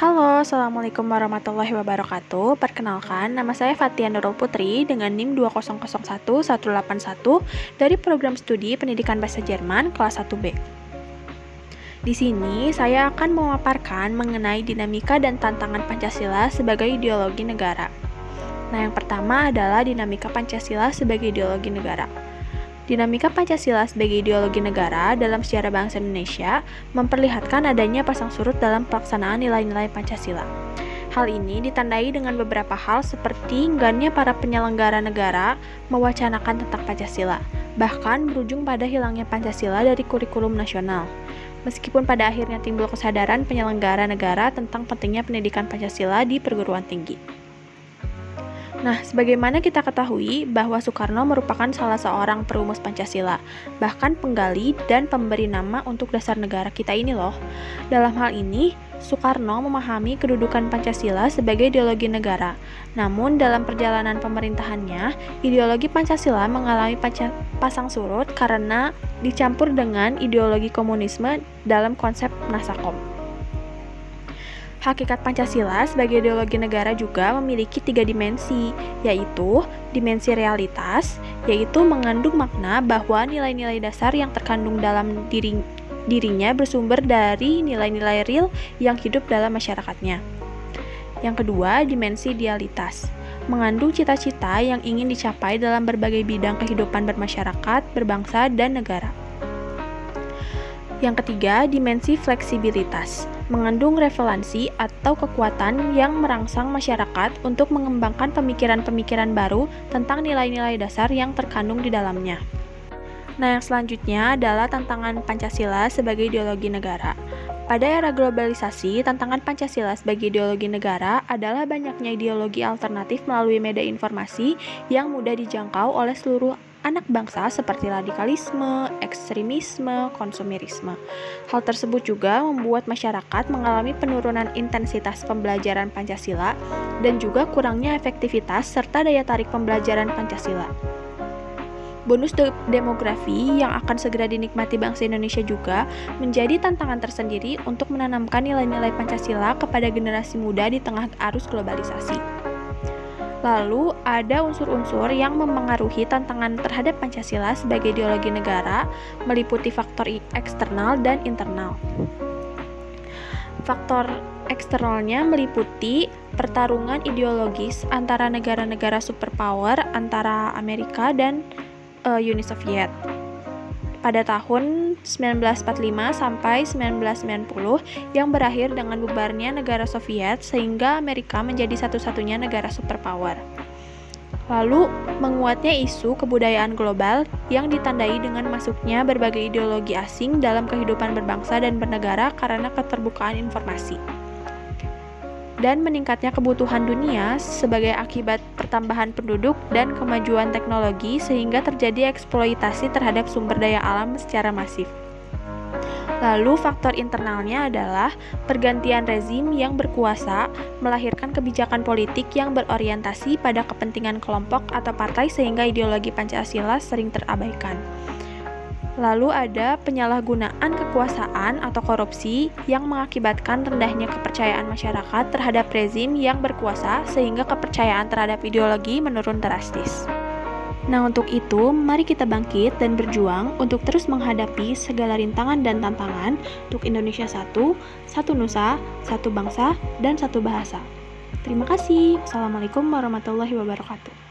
Halo, Assalamualaikum warahmatullahi wabarakatuh. Perkenalkan, nama saya Fatia Nurul Putri dengan NIM 2001181 dari program studi Pendidikan Bahasa Jerman kelas 1B. Di sini, saya akan memaparkan mengenai dinamika dan tantangan Pancasila sebagai ideologi negara. Nah, yang pertama adalah dinamika Pancasila sebagai ideologi negara. Dinamika Pancasila sebagai ideologi negara dalam sejarah bangsa Indonesia memperlihatkan adanya pasang surut dalam pelaksanaan nilai-nilai Pancasila. Hal ini ditandai dengan beberapa hal seperti enggannya para penyelenggara negara mewacanakan tentang Pancasila, bahkan berujung pada hilangnya Pancasila dari kurikulum nasional. Meskipun pada akhirnya timbul kesadaran penyelenggara negara tentang pentingnya pendidikan Pancasila di perguruan tinggi. Nah, sebagaimana kita ketahui bahwa Soekarno merupakan salah seorang perumus Pancasila, bahkan penggali dan pemberi nama untuk dasar negara kita ini loh. Dalam hal ini, Soekarno memahami kedudukan Pancasila sebagai ideologi negara. Namun, dalam perjalanan pemerintahannya, ideologi Pancasila mengalami pasang surut karena dicampur dengan ideologi komunisme dalam konsep Nasakom. Hakikat Pancasila sebagai ideologi negara juga memiliki tiga dimensi, yaitu dimensi realitas, yaitu mengandung makna bahwa nilai-nilai dasar yang terkandung dalam diri, dirinya bersumber dari nilai-nilai real yang hidup dalam masyarakatnya. Yang kedua, dimensi idealitas, mengandung cita-cita yang ingin dicapai dalam berbagai bidang kehidupan bermasyarakat, berbangsa, dan negara. Yang ketiga, dimensi fleksibilitas, mengandung revelansi atau kekuatan yang merangsang masyarakat untuk mengembangkan pemikiran-pemikiran baru tentang nilai-nilai dasar yang terkandung di dalamnya. Nah, yang selanjutnya adalah tantangan Pancasila sebagai ideologi negara. Pada era globalisasi, tantangan Pancasila sebagai ideologi negara adalah banyaknya ideologi alternatif melalui media informasi yang mudah dijangkau oleh seluruh anak bangsa seperti radikalisme, ekstremisme, konsumerisme. Hal tersebut juga membuat masyarakat mengalami penurunan intensitas pembelajaran Pancasila dan juga kurangnya efektivitas serta daya tarik pembelajaran Pancasila. Bonus de demografi yang akan segera dinikmati bangsa Indonesia juga menjadi tantangan tersendiri untuk menanamkan nilai-nilai Pancasila kepada generasi muda di tengah arus globalisasi. Lalu ada unsur-unsur yang mempengaruhi tantangan terhadap Pancasila sebagai ideologi negara, meliputi faktor eksternal dan internal. Faktor eksternalnya meliputi pertarungan ideologis antara negara-negara superpower antara Amerika dan uh, Uni Soviet pada tahun 1945 sampai 1990 yang berakhir dengan bubarnya negara Soviet sehingga Amerika menjadi satu-satunya negara superpower. Lalu, menguatnya isu kebudayaan global yang ditandai dengan masuknya berbagai ideologi asing dalam kehidupan berbangsa dan bernegara karena keterbukaan informasi dan meningkatnya kebutuhan dunia sebagai akibat pertambahan penduduk dan kemajuan teknologi sehingga terjadi eksploitasi terhadap sumber daya alam secara masif. Lalu faktor internalnya adalah pergantian rezim yang berkuasa melahirkan kebijakan politik yang berorientasi pada kepentingan kelompok atau partai sehingga ideologi Pancasila sering terabaikan. Lalu ada penyalahgunaan kekuasaan atau korupsi yang mengakibatkan rendahnya kepercayaan masyarakat terhadap rezim yang berkuasa sehingga kepercayaan terhadap ideologi menurun drastis. Nah, untuk itu, mari kita bangkit dan berjuang untuk terus menghadapi segala rintangan dan tantangan untuk Indonesia satu, satu nusa, satu bangsa, dan satu bahasa. Terima kasih. Assalamualaikum warahmatullahi wabarakatuh.